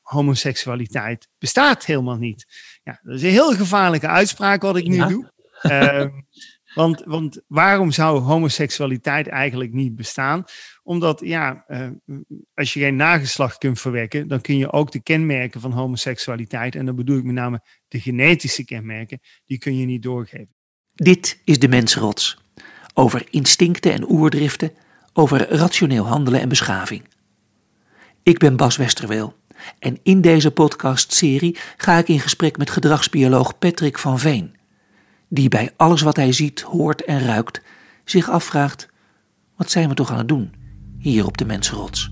Homoseksualiteit bestaat helemaal niet. Ja, dat is een heel gevaarlijke uitspraak wat ik nu doe. Ehm, want, want waarom zou homoseksualiteit eigenlijk niet bestaan? Omdat, ja, eh, als je geen nageslacht kunt verwekken, dan kun je ook de kenmerken van homoseksualiteit, en dan bedoel ik met name de genetische kenmerken, die kun je niet doorgeven. Dit is de mensrots. Over instincten en oerdriften, over rationeel handelen en beschaving. Ik ben Bas Westerweel en in deze podcastserie ga ik in gesprek met gedragsbioloog Patrick van Veen, die bij alles wat hij ziet, hoort en ruikt zich afvraagt: wat zijn we toch aan het doen hier op de Mensenrots?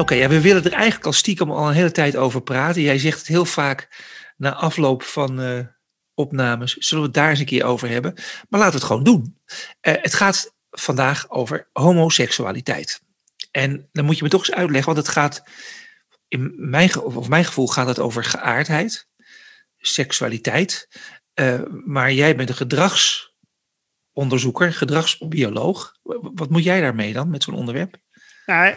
Oké, ja, we willen er eigenlijk al stiekem al een hele tijd over praten. Jij zegt het heel vaak na afloop van uh, opnames. Zullen we het daar eens een keer over hebben? Maar laten we het gewoon doen. Uh, het gaat vandaag over homoseksualiteit. En dan moet je me toch eens uitleggen, want het gaat, in mijn, of mijn gevoel gaat het over geaardheid, seksualiteit. Uh, maar jij bent een gedragsonderzoeker, gedragsbioloog. Wat moet jij daarmee dan met zo'n onderwerp? Nou,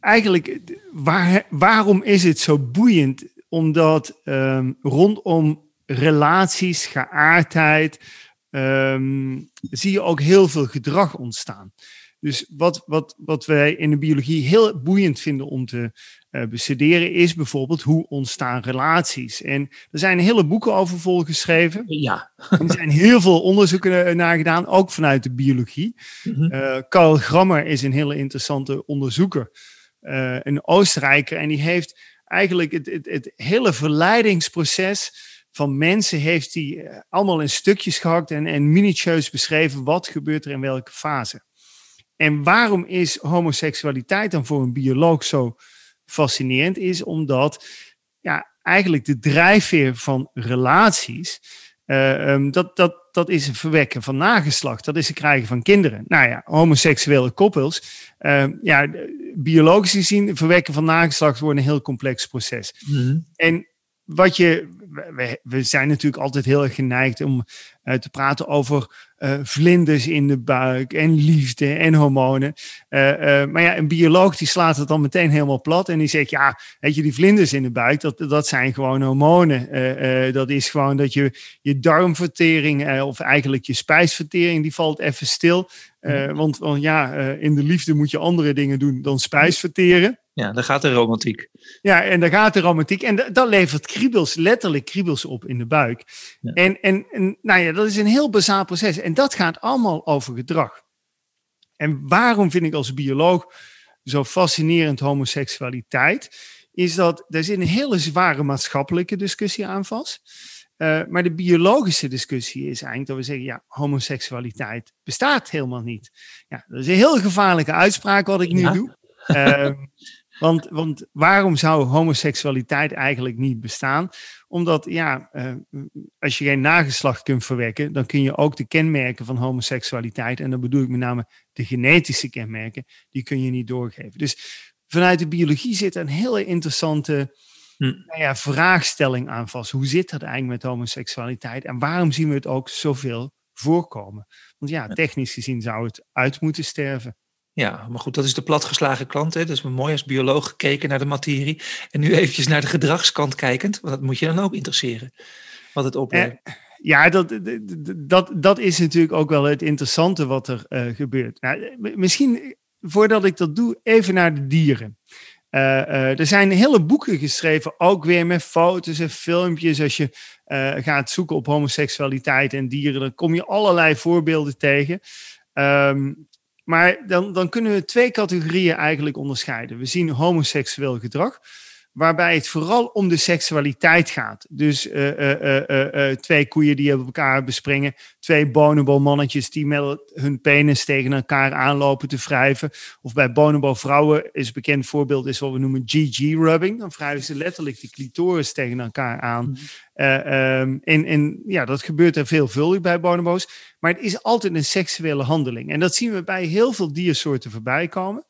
eigenlijk, waar, waarom is het zo boeiend? Omdat um, rondom relaties, geaardheid, um, zie je ook heel veel gedrag ontstaan. Dus wat, wat, wat wij in de biologie heel boeiend vinden om te uh, bestuderen, is bijvoorbeeld hoe ontstaan relaties. En er zijn hele boeken over volgeschreven. Ja. er zijn heel veel onderzoeken naar gedaan, ook vanuit de biologie. Mm -hmm. uh, Karl Grammer is een hele interessante onderzoeker, uh, een Oostenrijker, en die heeft eigenlijk het, het, het hele verleidingsproces van mensen heeft hij allemaal in stukjes gehakt en, en minutieus beschreven wat gebeurt er in welke fase. En waarom is homoseksualiteit dan voor een bioloog zo fascinerend? Is omdat ja, eigenlijk de drijfveer van relaties, uh, um, dat, dat, dat is het verwekken van nageslacht. Dat is het krijgen van kinderen. Nou ja, homoseksuele koppels, uh, ja, biologisch gezien, verwekken van nageslacht wordt een heel complex proces. Mm -hmm. En wat je, we, we, zijn natuurlijk altijd heel erg geneigd om uh, te praten over uh, vlinders in de buik en liefde en hormonen. Uh, maar ja, een bioloog die slaat het dan meteen helemaal plat en die zegt, ja, weet je, die vlinders in de buik, dat, dat zijn gewoon hormonen. dat is gewoon dat je je darmvertering of eigenlijk je spijsvertering, die valt even stil. want, want ja, in de liefde moet je andere dingen doen dan spijs verteren. Ja, daar gaat de romantiek. Ja, en daar gaat de romantiek. En dat levert kriebels, letterlijk kriebels op in de buik. Ja. En, en, en nou ja, dat is een heel bazaal proces. En dat gaat allemaal over gedrag. En waarom vind ik als bioloog zo fascinerend homoseksualiteit? Is dat er zit een hele zware maatschappelijke discussie aan vast. Uh, maar de biologische discussie is eigenlijk dat we zeggen, ja, homoseksualiteit bestaat helemaal niet. Ja, dat is een heel gevaarlijke uitspraak wat ik nu ja. doe. Uh, want, want waarom zou homoseksualiteit eigenlijk niet bestaan? Omdat, ja, uh, als je geen nageslacht kunt verwekken, dan kun je ook de kenmerken van homoseksualiteit, en dan bedoel ik met name de genetische kenmerken, die kun je niet doorgeven. Dus vanuit de biologie zit een hele interessante hm. nou ja, vraagstelling aan vast. Hoe zit dat eigenlijk met homoseksualiteit en waarom zien we het ook zoveel voorkomen? Want ja, technisch gezien zou het uit moeten sterven. Ja, maar goed, dat is de platgeslagen klant. Hè? Is mooi als bioloog gekeken naar de materie. En nu eventjes naar de gedragskant kijkend. Want dat moet je dan ook interesseren. Wat het oplevert. Eh, ja, dat, dat, dat is natuurlijk ook wel het interessante wat er uh, gebeurt. Nou, misschien voordat ik dat doe, even naar de dieren. Er zijn hele boeken geschreven, ook weer met foto's en filmpjes. Als je gaat zoeken op homoseksualiteit en dieren, dan kom je allerlei voorbeelden tegen. Um, maar dan, dan kunnen we twee categorieën eigenlijk onderscheiden. We zien homoseksueel gedrag, waarbij het vooral om de seksualiteit gaat. Dus uh, uh, uh, twee koeien die elkaar bespringen, twee bonobo-mannetjes die met hun penis tegen elkaar aanlopen te wrijven. Of bij bonobo-vrouwen is een bekend voorbeeld is wat we noemen GG-rubbing. Dan wrijven ze letterlijk de clitoris tegen elkaar aan. Mm. Um, en, en ja, dat gebeurt er veelvuldig bij bonobo's. Maar het is altijd een seksuele handeling. En dat zien we bij heel veel diersoorten voorbij komen.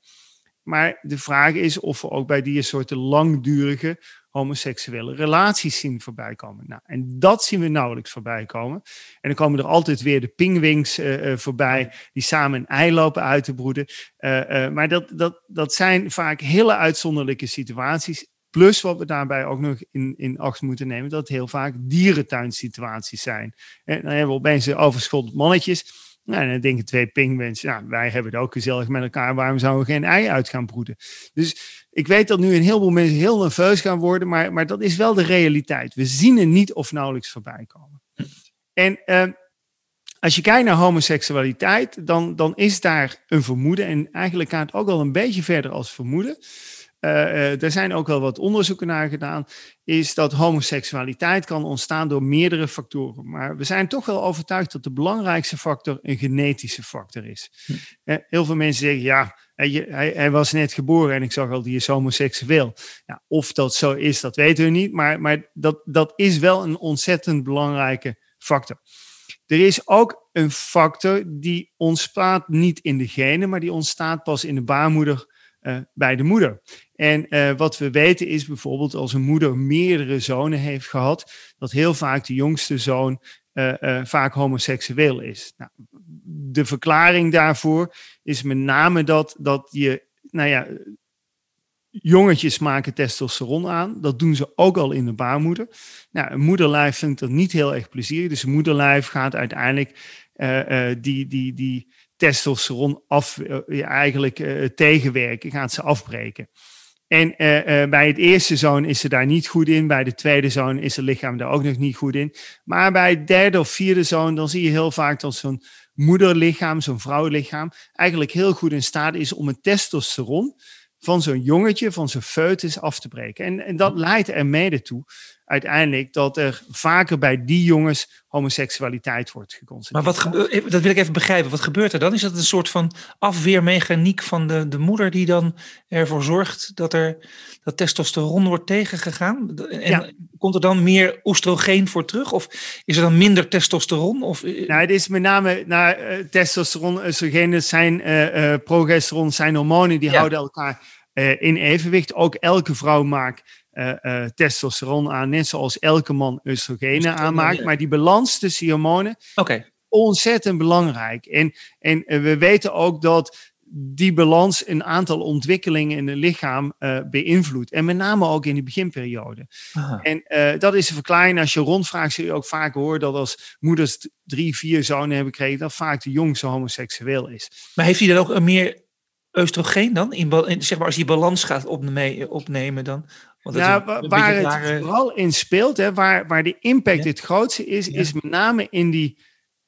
Maar de vraag is of we ook bij diersoorten langdurige homoseksuele relaties zien voorbij komen. Nou, en dat zien we nauwelijks voorbij komen. En dan komen er altijd weer de pingwings uh, uh, voorbij, die samen een ei lopen uit te broeden. Uh, maar dat, dat, dat zijn vaak hele uitzonderlijke situaties. Plus wat we daarbij ook nog in, in acht moeten nemen, dat het heel vaak dierentuinsituaties zijn. En dan hebben we opeens overschot mannetjes. Nou, dan denken twee pingwins, ja, wij hebben het ook gezellig met elkaar, waarom zouden we geen ei uit gaan broeden? Dus ik weet dat nu een heleboel mensen heel nerveus gaan worden, maar, maar dat is wel de realiteit. We zien er niet of nauwelijks voorbij komen. En uh, als je kijkt naar homoseksualiteit, dan, dan is daar een vermoeden, en eigenlijk gaat het ook wel een beetje verder als vermoeden. Uh, uh, er zijn ook wel wat onderzoeken naar gedaan, is dat homoseksualiteit kan ontstaan door meerdere factoren. Maar we zijn toch wel overtuigd dat de belangrijkste factor een genetische factor is. Hm. Uh, heel veel mensen zeggen, ja, hij, hij, hij, was net geboren en ik zag al, die is homoseksueel. Ja, of dat zo is, dat weten we niet, maar, maar dat, dat is wel een ontzettend belangrijke factor. Er is ook een factor die ontstaat niet in de genen, maar die ontstaat pas in de baarmoeder uh, bij de moeder. En uh, wat we weten is bijvoorbeeld als een moeder meerdere zonen heeft gehad, dat heel vaak de jongste zoon uh, vaak homoseksueel is. Nou, de verklaring daarvoor is met name dat, dat je, nou ja, jongetjes maken testosteron aan. Dat doen ze ook al in de baarmoeder. Nou, een moederlijf vindt dat niet heel erg plezierig. Dus een moederlijf gaat uiteindelijk die, die, die testosteron af, eigenlijk tegenwerken, gaat ze afbreken. En bij het eerste zoon is ze daar niet goed in. Bij de tweede zoon is het lichaam daar ook nog niet goed in. Maar bij het derde of vierde zoon, dan zie je heel vaak dat zo'n moederlichaam, zo'n vrouwenlichaam, eigenlijk heel goed in staat is om het testosteron van zo'n jongetje, van zo'n foetus af te breken. En, en dat leidt er mede toe uiteindelijk dat er vaker bij die jongens homoseksualiteit wordt geconstateerd. Maar wat gebeurt, dat wil ik even begrijpen. Wat gebeurt er dan? Is dat een soort van afweermechaniek van de, de moeder die dan ervoor zorgt dat er dat testosteron wordt tegengegaan? En ja. komt er dan meer oestrogeen voor terug? Of is er dan minder testosteron? Of... Nou, het is met name nou, uh, testosteron, oestrogeen, zijn uh, uh, progesteron, zijn hormonen die ja. houden elkaar in evenwicht. Ook elke vrouw maakt uh, uh, testosteron aan, net zoals elke man oestrogenen aanmaakt. Maar die balans tussen die hormonen okay. ontzettend belangrijk. En, en uh, we weten ook dat die balans een aantal ontwikkelingen in het lichaam beïnvloedt. En met name ook in die beginperiode. Aha. En dat is een verklaring. Als je rondvraagt, zul je ook vaak horen dat als moeders drie, vier zonen hebben gekregen, dat vaak de jongste homoseksueel is. Maar heeft hij dan ook een meer oestrogeen dan? In, in, zeg maar als je balans gaat opnemen, opnemen dan? Want nou, een, een waar het rare... vooral in speelt, hè, waar, waar de impact ja. het grootste is, ja. is met name in die,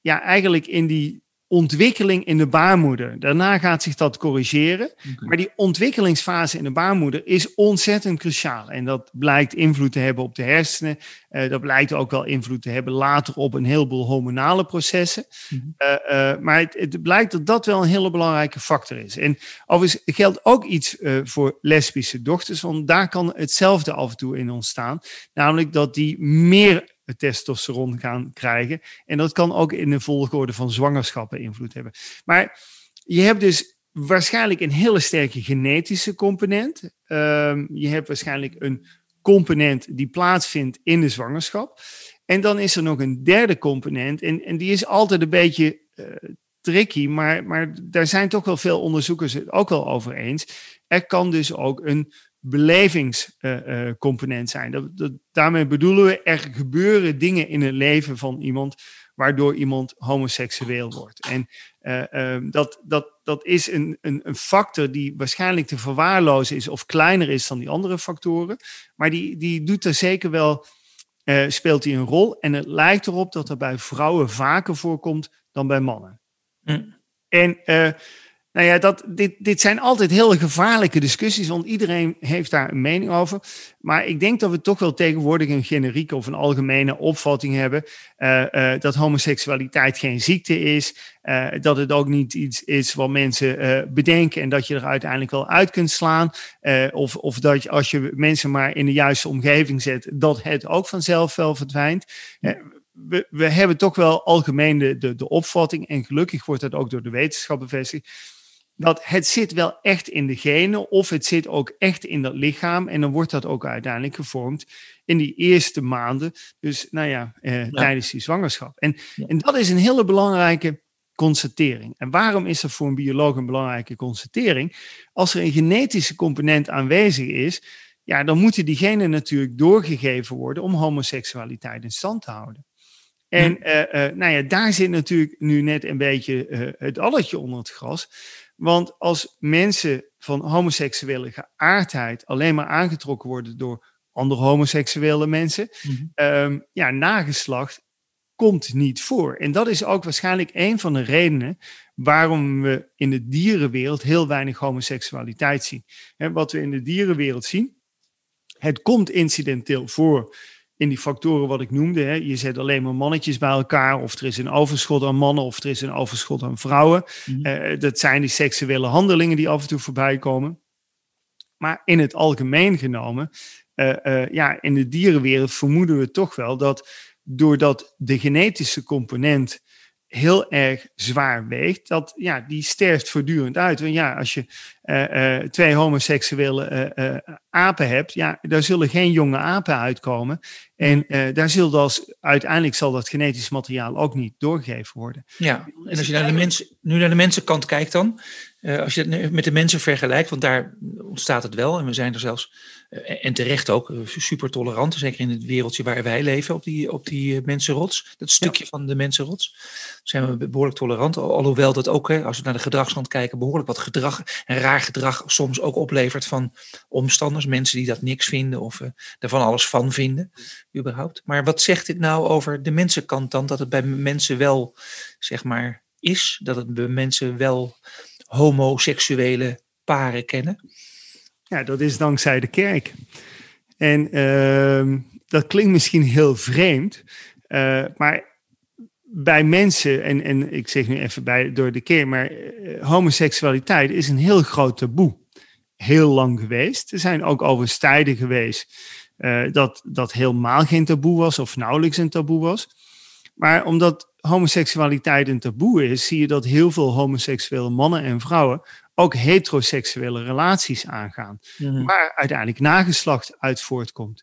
ja, eigenlijk in die ontwikkeling in de baarmoeder. Daarna gaat zich dat corrigeren. Okay. Maar die ontwikkelingsfase in de baarmoeder is ontzettend cruciaal. En dat blijkt invloed te hebben op de hersenen. Uh, dat blijkt ook wel invloed te hebben later op een heleboel hormonale processen. Mm -hmm. uh, uh, maar het, het, blijkt dat dat wel een hele belangrijke factor is. En overigens geldt ook iets voor lesbische dochters, want daar kan hetzelfde af en toe in ontstaan. Namelijk dat die meer testosteron gaan krijgen. En dat kan ook in de volgorde van zwangerschappen invloed hebben. Maar je hebt dus waarschijnlijk een hele sterke genetische component. Um, je hebt waarschijnlijk een component die plaatsvindt in de zwangerschap. En dan is er nog een derde component. En, en die is altijd een beetje uh, tricky, maar, maar daar zijn toch wel veel onderzoekers het ook wel over eens. Er kan dus ook een belevingscomponent zijn. Dat, dat, daarmee bedoelen we, er gebeuren dingen in het leven van iemand waardoor iemand homoseksueel wordt. En uh, dat, dat, dat is een, een, een, factor die waarschijnlijk te verwaarlozen is of kleiner is dan die andere factoren, maar die, die doet er zeker wel, uh, speelt die een rol. En het lijkt erop dat er bij vrouwen vaker voorkomt dan bij mannen. Mm. En nou ja, dat, dit, dit zijn altijd heel gevaarlijke discussies, want iedereen heeft daar een mening over. Maar ik denk dat we toch wel tegenwoordig een generieke of een algemene opvatting hebben uh, uh, dat homoseksualiteit geen ziekte is, uh, dat het ook niet iets is wat mensen bedenken en dat je er uiteindelijk wel uit kunt slaan. of, of dat als je mensen maar in de juiste omgeving zet, dat het ook vanzelf wel verdwijnt. We, we, hebben toch wel algemeen de, de, de opvatting, en gelukkig wordt dat ook door de wetenschap bevestigd, dat het zit wel echt in de genen of het zit ook echt in dat lichaam. En dan wordt dat ook uiteindelijk gevormd in die eerste maanden. Dus nou ja, eh, tijdens die zwangerschap. En, en dat is een hele belangrijke constatering. En waarom is dat voor een bioloog een belangrijke constatering? Als er een genetische component aanwezig is, ja, dan moeten die genen natuurlijk doorgegeven worden om homoseksualiteit in stand te houden. En uh, nou ja, daar zit natuurlijk nu net een beetje uh, het alletje onder het gras. Want als mensen van homoseksuele geaardheid alleen maar aangetrokken worden door andere homoseksuele mensen, mm -hmm. ja, nageslacht komt niet voor. En dat is ook waarschijnlijk een van de redenen waarom we in de dierenwereld heel weinig homoseksualiteit zien. En wat we in de dierenwereld zien, het komt incidenteel voor in die factoren wat ik noemde. Hè. Je zet alleen maar mannetjes bij elkaar, of er is een overschot aan mannen, of er is een overschot aan vrouwen. Mhm. Eh, dat zijn die seksuele handelingen die af en toe voorbij komen. Maar in het algemeen genomen, uh, uh, ja, in de dierenwereld vermoeden we toch wel dat doordat de genetische component heel erg zwaar weegt, dat ja, die sterft voortdurend uit. Want ja, als je uh, uh, twee homoseksuele uh, apen hebt, ja, daar zullen geen jonge apen uitkomen. En daar zal dat, uiteindelijk zal dat genetisch materiaal ook niet doorgegeven worden. Ja, en als je naar de mensen, nu naar de mensenkant kijkt dan, als je het met de mensen vergelijkt, want daar ontstaat het wel, en we zijn er zelfs eh, en terecht ook, eh, super tolerant, zeker in het wereldje waar wij leven, op die, op die eh, mensenrots. Dat stukje van de mensenrots zijn we behoorlijk tolerant. Alhoewel dat ook, hè, als we naar de gedragskant kijken, behoorlijk wat gedrag en raar gedrag soms ook oplevert van omstanders. Mensen die dat niks vinden of er van alles van vinden, überhaupt. Maar wat zegt dit nou over de mensenkant dan? Dat het bij mensen wel, zeg maar, is. Dat het bij mensen wel homoseksuele paren kennen. Ja, dat is dankzij de kerk. En uh, dat klinkt misschien heel vreemd, uh, maar bij mensen, en, en ik zeg nu even bij, door de kerk, maar uh, homoseksualiteit is een heel groot taboe. Heel lang geweest. Er zijn ook overigens tijden geweest uh, dat dat helemaal geen taboe was of nauwelijks een taboe was. Maar omdat homoseksualiteit een taboe is, zie je dat heel veel homoseksuele mannen en vrouwen ook heteroseksuele relaties aangaan, mm waar uiteindelijk nageslacht uit voortkomt.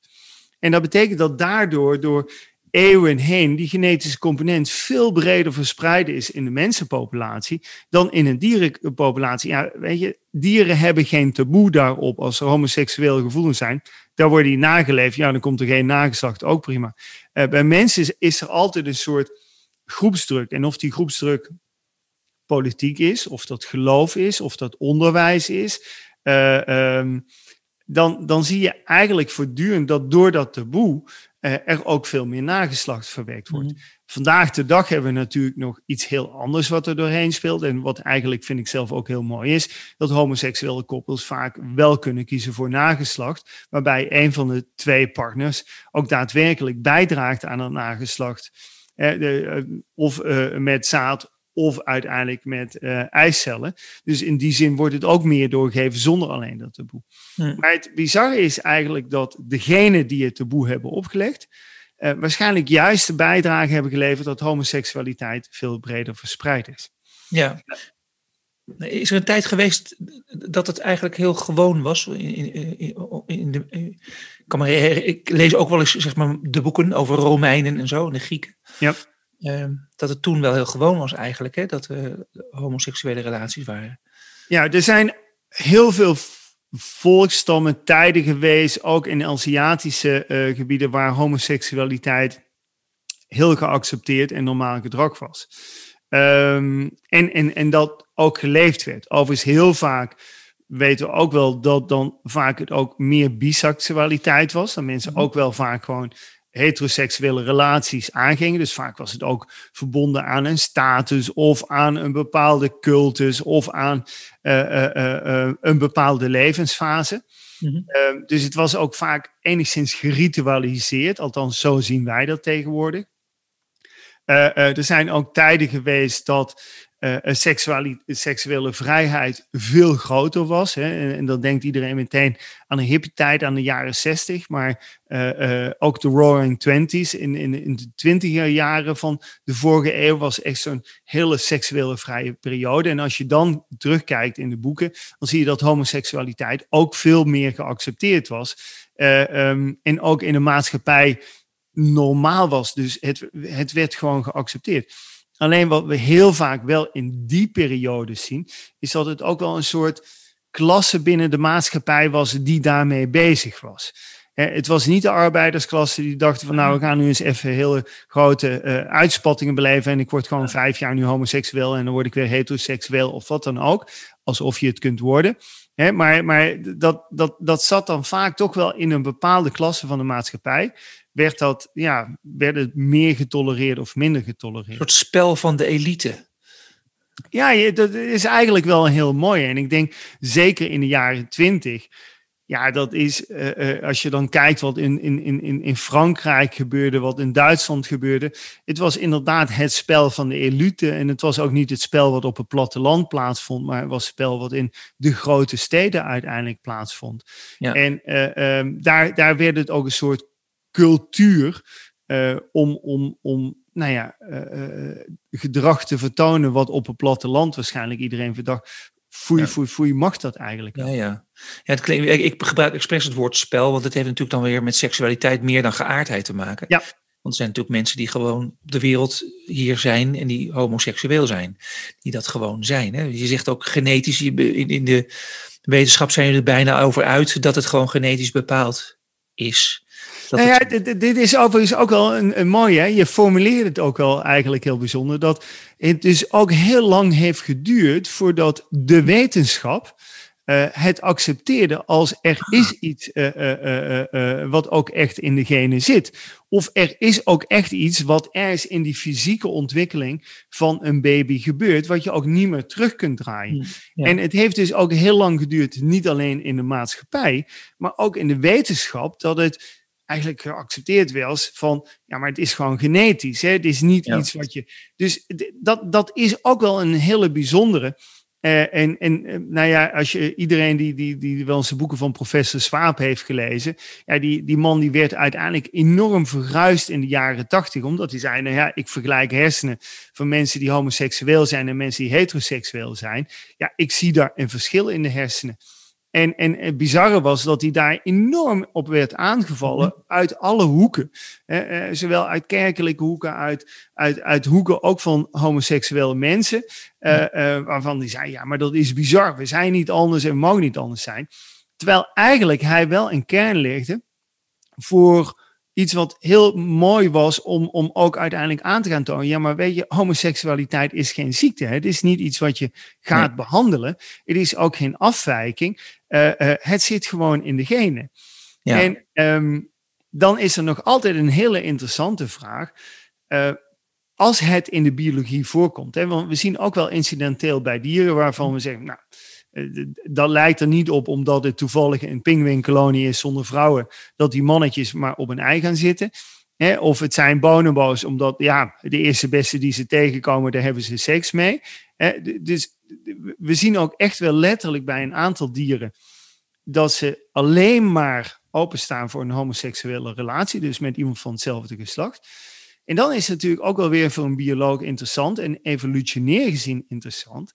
En dat betekent dat daardoor door eeuwen heen die genetische component veel breder verspreid is in de mensenpopulatie dan in een dierenpopulatie. Ja, weet je, dieren hebben geen taboe daarop als er homoseksuele gevoelens zijn. Daar worden die nageleefd, ja, dan komt er geen nageslacht, ook prima. Uh, bij mensen is er altijd een soort groepsdruk. En of die groepsdruk politiek is, of dat geloof is, of dat onderwijs is, uh, um, dan, dan zie je eigenlijk voortdurend dat door dat taboe er ook veel meer nageslacht verwerkt wordt. Mm. Vandaag de dag hebben we natuurlijk nog iets heel anders wat er doorheen speelt. En wat eigenlijk vind ik zelf ook heel mooi is, dat homoseksuele koppels vaak wel kunnen kiezen voor nageslacht, waarbij een van de twee partners ook daadwerkelijk bijdraagt aan het nageslacht. Uh, de, of uh, met zaad of uiteindelijk met uh, eicellen. Dus in die zin wordt het ook meer doorgegeven zonder alleen dat taboe. Maar het bizarre is eigenlijk dat degenen die het taboe hebben opgelegd, uh, waarschijnlijk juist de bijdrage hebben geleverd dat homoseksualiteit veel breder verspreid is. Ja. Is er een tijd geweest dat het eigenlijk heel gewoon was? In, in, in de, ik, kan me, ik lees ook wel eens zeg maar, de boeken over Romeinen en zo, en de Grieken. Ja. Ehm, dat het toen wel heel gewoon was eigenlijk, hè, dat er homoseksuele relaties waren. Ja, er zijn heel veel volkstammen, tijden geweest, ook in Aziatische uh, gebieden, waar homoseksualiteit heel geaccepteerd en normaal gedrag was. Um, en, en, en dat ook geleefd werd. Overigens heel vaak weten we ook wel dat dan vaak het ook meer biseksualiteit was. Dat mensen mhm. ook wel vaak gewoon heteroseksuele relaties aangingen. Dus vaak was het ook verbonden aan een status of aan een bepaalde cultus of aan uh, uh, uh, een bepaalde levensfase. Mm -hmm. dus het was ook vaak enigszins geritualiseerd, althans zo zien wij dat tegenwoordig. er zijn ook tijden geweest dat seksuele vrijheid veel groter was. Hè? En, dan denkt iedereen meteen aan de hippie-tijd, aan de jaren 60. Maar ook de Roaring Twenties in, in, in de twintiger jaren van de vorige eeuw was echt zo'n hele seksuele vrije periode. En als je dan terugkijkt in de boeken, dan zie je dat homoseksualiteit ook veel meer geaccepteerd was. Um, en ook in de maatschappij normaal was. Dus het, het werd gewoon geaccepteerd. Alleen wat we heel vaak wel in die periode zien, is dat het ook wel een soort klasse binnen de maatschappij was die daarmee bezig was. Het was niet de arbeidersklasse die dachten van nou we gaan nu eens even hele grote uh, uitspattingen beleven en ik word gewoon vijf jaar nu homoseksueel en dan word ik weer heteroseksueel of wat dan ook. Alsof je het kunt worden. maar maar dat, dat, dat zat dan vaak toch wel in een bepaalde klasse van de maatschappij werd, dat, ja, werd het meer getolereerd of minder getolereerd. Een soort spel van de elite. Ja, dat is eigenlijk wel een heel mooi. En ik denk zeker in de jaren twintig. Ja, dat is uh, uh, als je dan kijkt wat in, in, in, in Frankrijk gebeurde, wat in Duitsland gebeurde. Het was inderdaad het spel van de elite. En het was ook niet het spel wat op het platteland plaatsvond, maar het was het spel wat in de grote steden uiteindelijk plaatsvond. Ja. En uh, um, daar, daar werd het ook een soort cultuur uh, om, om, om nou ja, uh, gedrag te vertonen wat op het platteland waarschijnlijk iedereen verdacht. Foei, ja. foei, foei, mag dat eigenlijk? Ja, ja. ja het klinkt, ik, ik gebruik expres het woord spel, want het heeft natuurlijk dan weer met seksualiteit meer dan geaardheid te maken. Ja. Want er zijn natuurlijk mensen die gewoon op de wereld hier zijn en die homoseksueel zijn. Die dat gewoon zijn. Hè? Je zegt ook genetisch, in, in de wetenschap zijn er bijna over uit dat het gewoon genetisch bepaald is nou ja, dit, dit, is overigens ook wel een, een mooie. Hè? Je formuleert het ook wel eigenlijk heel bijzonder. Dat het dus ook heel lang heeft geduurd voordat de wetenschap uh, het accepteerde als er is iets uh, uh, wat ook echt in de genen zit. Of er is ook echt iets wat ergens in die fysieke ontwikkeling van een baby gebeurt, wat je ook niet meer terug kunt draaien. Hmm, ja. En het heeft dus ook heel lang geduurd, niet alleen in de maatschappij, maar ook in de wetenschap, dat het eigenlijk geaccepteerd was van, ja, maar het is gewoon genetisch. Hè? Het is niet iets wat je. Dus dat, dat is ook wel een hele bijzondere. Uh, en, en uh, nou ja, als je iedereen die, die, die wel eens de boeken van professor Swaap heeft gelezen, ja, die, die man die werd uiteindelijk enorm verguisd in de jaren tachtig, omdat hij zei, nou ja, ik vergelijk hersenen van mensen die homoseksueel zijn en mensen die heteroseksueel zijn. Ja, ik zie daar een verschil in de hersenen. En, en het bizarre was dat hij daar enorm op werd aangevallen mhm. uit alle hoeken. Eh, eh, zowel uit kerkelijke hoeken, uit, uit, uit hoeken ook van homoseksuele mensen. Uh, waarvan hij zei, ja, maar dat is bizar. We zijn niet anders en mogen niet anders zijn. Terwijl eigenlijk hij wel een kern legde voor iets wat heel mooi was om, om ook uiteindelijk aan te gaan tonen. Ja, maar weet je, homoseksualiteit is geen ziekte. Hè? Het is niet iets wat je gaat behandelen. Het is ook geen afwijking. Uh, uh, het zit gewoon in de genen. Ja. En um, dan is er nog altijd een hele interessante vraag. Uh, als het in de biologie voorkomt. Hè? Want we zien ook wel incidenteel bij dieren waarvan we zeggen, nou, eh, dat lijkt er niet op omdat het toevallig een pinguïnkolonie is zonder vrouwen, dat die mannetjes maar op een ei gaan zitten. of het zijn bonobo's, omdat ja, de eerste beste die ze tegenkomen, daar hebben ze seks mee. dus we zien ook echt wel letterlijk bij een aantal dieren dat ze alleen maar openstaan voor een homoseksuele relatie, dus met iemand van hetzelfde geslacht. En dan is het natuurlijk ook wel weer voor een bioloog interessant en evolutionair gezien interessant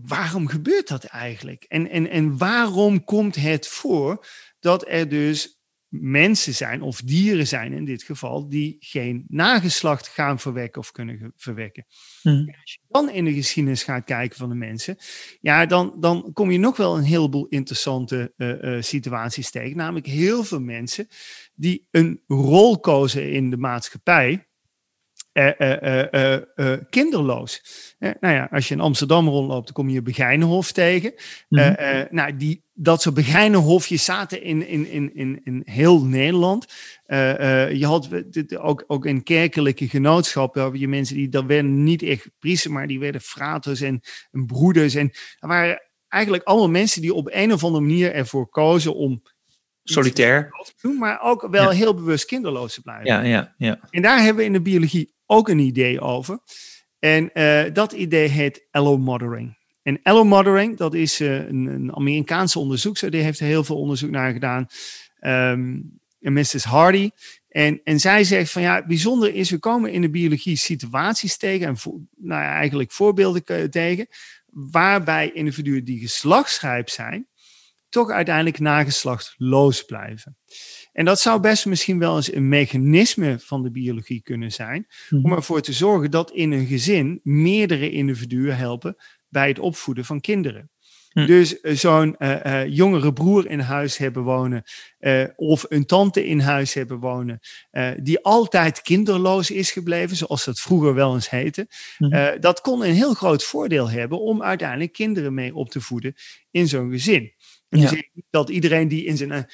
waarom gebeurt dat eigenlijk? En, en, en waarom komt het voor dat er dus mensen zijn, of dieren zijn in dit geval, die geen nageslacht gaan verwekken of kunnen verwekken. Hmm. Als je dan in de geschiedenis gaat kijken van de mensen, ja, dan, dan kom je nog wel een heleboel interessante uh, uh, situaties tegen. Namelijk heel veel mensen die een rol kozen in de maatschappij, kinderloos. nou ja, als je in Amsterdam rondloopt, dan kom je Begijnenhof tegen. Mm nou, die, dat soort Begijnenhofjes zaten in, in, in, in, in heel Nederland. je had ook, ook in kerkelijke genootschappen, je mensen die, dat werden niet echt priesters, maar die werden fraters en, en broeders. En dat waren eigenlijk allemaal mensen die op een of andere manier ervoor kozen om solitair. Doen, maar ook wel heel bewust kinderloos te blijven. Ja, ja, ja. En daar hebben we in de biologie ook een idee over. En dat idee heet allomothering. En allomothering, dat is een, een, Amerikaanse onderzoekster, die heeft heel veel onderzoek naar gedaan. Um, Mrs. Hardy. En, en zij zegt van ja, bijzonder is, we komen in de biologie situaties tegen, en nou eigenlijk voorbeelden tegen, waarbij individuen die geslachtsrijp zijn, toch uiteindelijk nageslachtloos blijven. En dat zou best misschien wel eens een mechanisme van de biologie kunnen zijn, om mhm. ervoor te zorgen dat in een gezin meerdere individuen helpen bij het opvoeden van kinderen. Hm. Dus eh, zo'n uh, jongere broer in huis hebben wonen, of een tante in huis hebben wonen, die altijd kinderloos is gebleven, zoals dat vroeger wel eens heette. Hm. dat kon een heel groot voordeel hebben om uiteindelijk kinderen mee op te voeden in zo'n gezin. En ja. dat iedereen die in zijn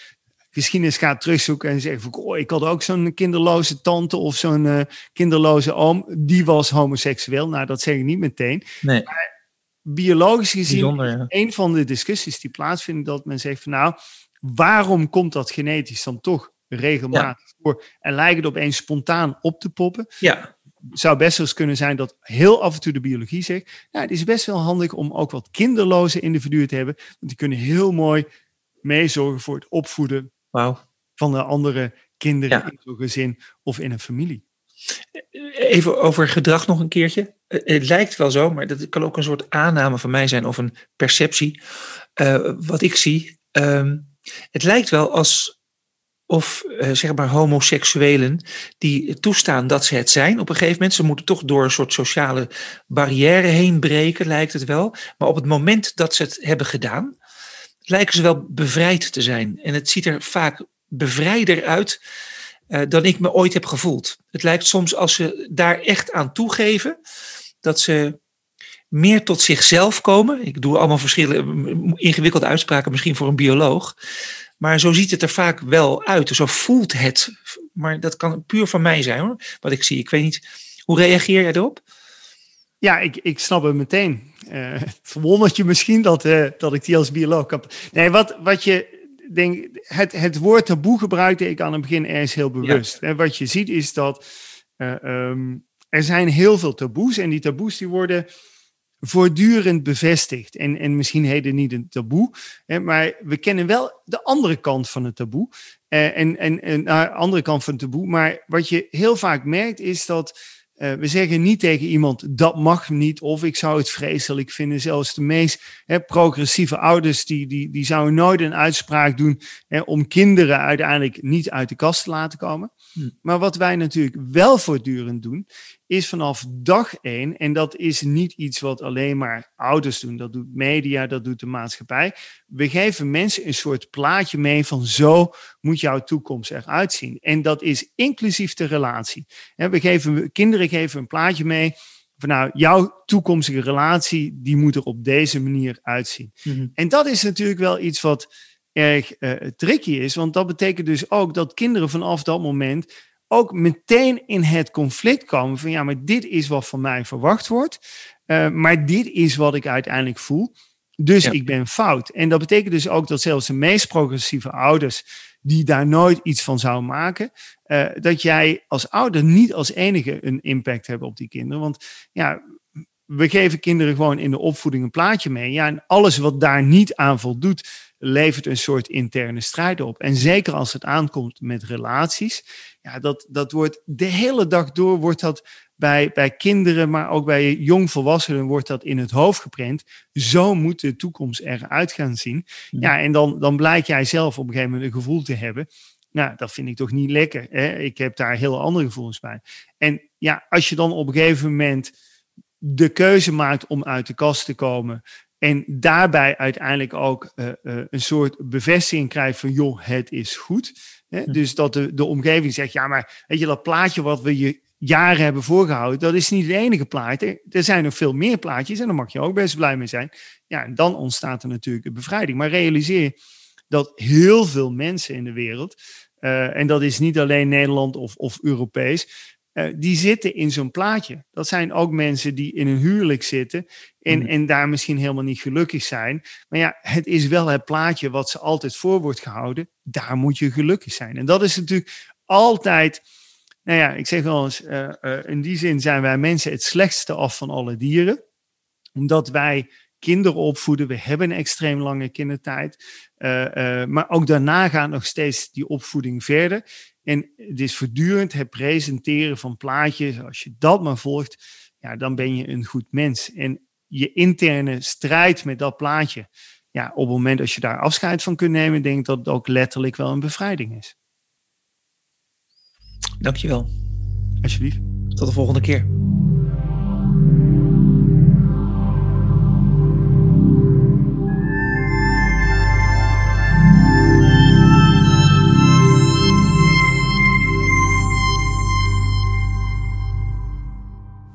geschiedenis gaat terugzoeken en zegt: oh, ik had ook zo'n kinderloze tante of zo'n kinderloze oom, die was homoseksueel. Nou, dat zeg ik niet meteen. Nee. Maar biologisch gezien een van de discussies die plaatsvinden dat men zegt van nou, waarom komt dat genetisch dan toch regelmatig voor en lijkt het opeens spontaan op te poppen? Ja. Zou best wel eens kunnen zijn dat heel af en toe de biologie zegt, nou, het is best wel handig om ook wat kinderloze individuen te hebben, want die kunnen heel mooi meezorgen voor het opvoeden wow. van de andere kinderen in zo'n gezin of in een familie. Even over gedrag nog een keertje. Het lijkt wel zo, maar dat kan ook een soort aanname van mij zijn of een perceptie. Uh, wat ik zie. Uh, het lijkt wel als of uh, zeg maar homoseksuelen die toestaan dat ze het zijn. Op een gegeven moment, ze moeten toch door een soort sociale barrière heen breken, lijkt het wel. Maar op het moment dat ze het hebben gedaan, lijken ze wel bevrijd te zijn. En het ziet er vaak bevrijder uit uh, dan ik me ooit heb gevoeld. Het lijkt soms als ze daar echt aan toegeven, dat ze meer tot zichzelf komen. Ik doe allemaal verschillende ingewikkelde uitspraken, misschien voor een bioloog. Maar zo ziet het er vaak wel uit. Zo voelt het. Maar dat kan puur van mij zijn hoor. Wat ik zie. Ik weet niet. Hoe reageer jij erop? Ja, ik, ik snap het meteen. Uh, verwondert je misschien dat, uh, dat ik die als bioloog heb. Nee, wat, wat je denk, het, het woord taboe gebruikte ik aan het begin ergens heel bewust. En wat je ziet is dat uh, um, er zijn heel veel taboes en die taboes die worden voortdurend bevestigd. En, en misschien heden niet een taboe, hè, maar we kennen wel de andere kant van het taboe. Uh, en, en, en de andere kant van het taboe. Maar wat je heel vaak merkt is dat uh, we zeggen niet tegen iemand dat mag niet of ik zou het vreselijk vinden. Zelfs de meest hè, progressieve ouders die, die, die zouden nooit een uitspraak doen hè, om kinderen uiteindelijk niet uit de kast te laten komen. Hm. Maar wat wij natuurlijk wel voortdurend doen, is vanaf dag één, en dat is niet iets wat alleen maar ouders doen, dat doet media, dat doet de maatschappij. We geven mensen een soort plaatje mee van zo moet jouw toekomst eruit zien. En dat is inclusief de relatie. we geven, kinderen geven een plaatje mee van nou, jouw toekomstige relatie, die moet er op deze manier uitzien. Mhm. En dat is natuurlijk wel iets wat erg uh, tricky is, want dat betekent dus ook dat kinderen vanaf dat moment ook meteen in het conflict komen van ja, maar dit is wat van mij verwacht wordt, uh, maar dit is wat ik uiteindelijk voel. Dus ik ben fout. En dat betekent dus ook dat zelfs de meest progressieve ouders, die daar nooit iets van zouden maken, uh, dat jij als ouder niet als enige een impact hebt op die kinderen. Want ja, we geven kinderen gewoon in de opvoeding een plaatje mee. Ja, en alles wat daar niet aan voldoet, levert een soort interne strijd op. En zeker als het aankomt met relaties, ja, dat, dat wordt de hele dag door, wordt dat bij, bij kinderen, maar ook bij jongvolwassenen, wordt dat in het hoofd geprent. Zo moet de toekomst eruit gaan zien. Ja, en dan, dan blijkt jij zelf op een gegeven moment een gevoel te hebben. Nou, dat vind ik toch niet lekker. Hè? Ik heb daar heel andere gevoelens bij. En ja, als je dan op een gegeven moment de keuze maakt om uit de kast te komen, en daarbij uiteindelijk ook uh, uh, een soort bevestiging krijgt van, joh, het is goed. Hè? Hm. Dus dat de, de omgeving zegt, ja, maar weet je, dat plaatje wat we je jaren hebben voorgehouden, dat is niet het enige plaatje. Er zijn nog veel meer plaatjes en daar mag je ook best blij mee zijn. Ja, en dan ontstaat er natuurlijk een bevrijding. Maar realiseer dat heel veel mensen in de wereld, uh, en dat is niet alleen Nederland of, of Europees, uh, die zitten in zo'n plaatje. Dat zijn ook mensen die in een huwelijk zitten en, mm. en daar misschien helemaal niet gelukkig zijn. Maar ja, het is wel het plaatje wat ze altijd voor wordt gehouden. Daar moet je gelukkig zijn. En dat is natuurlijk altijd nou ja, ik zeg wel eens, in die zin zijn wij mensen het slechtste af van alle dieren. Omdat wij kinderen opvoeden. We hebben een extreem lange kindertijd. maar ook daarna gaat nog steeds die opvoeding verder. En het is voortdurend het presenteren van plaatjes. Als je dat maar volgt, ja, dan ben je een goed mens. En je interne strijd met dat plaatje, ja, op het moment dat je daar afscheid van kunt nemen, denk ik dat het ook letterlijk wel een bevrijding is. Dankjewel. Alsjeblieft. Tot de volgende keer.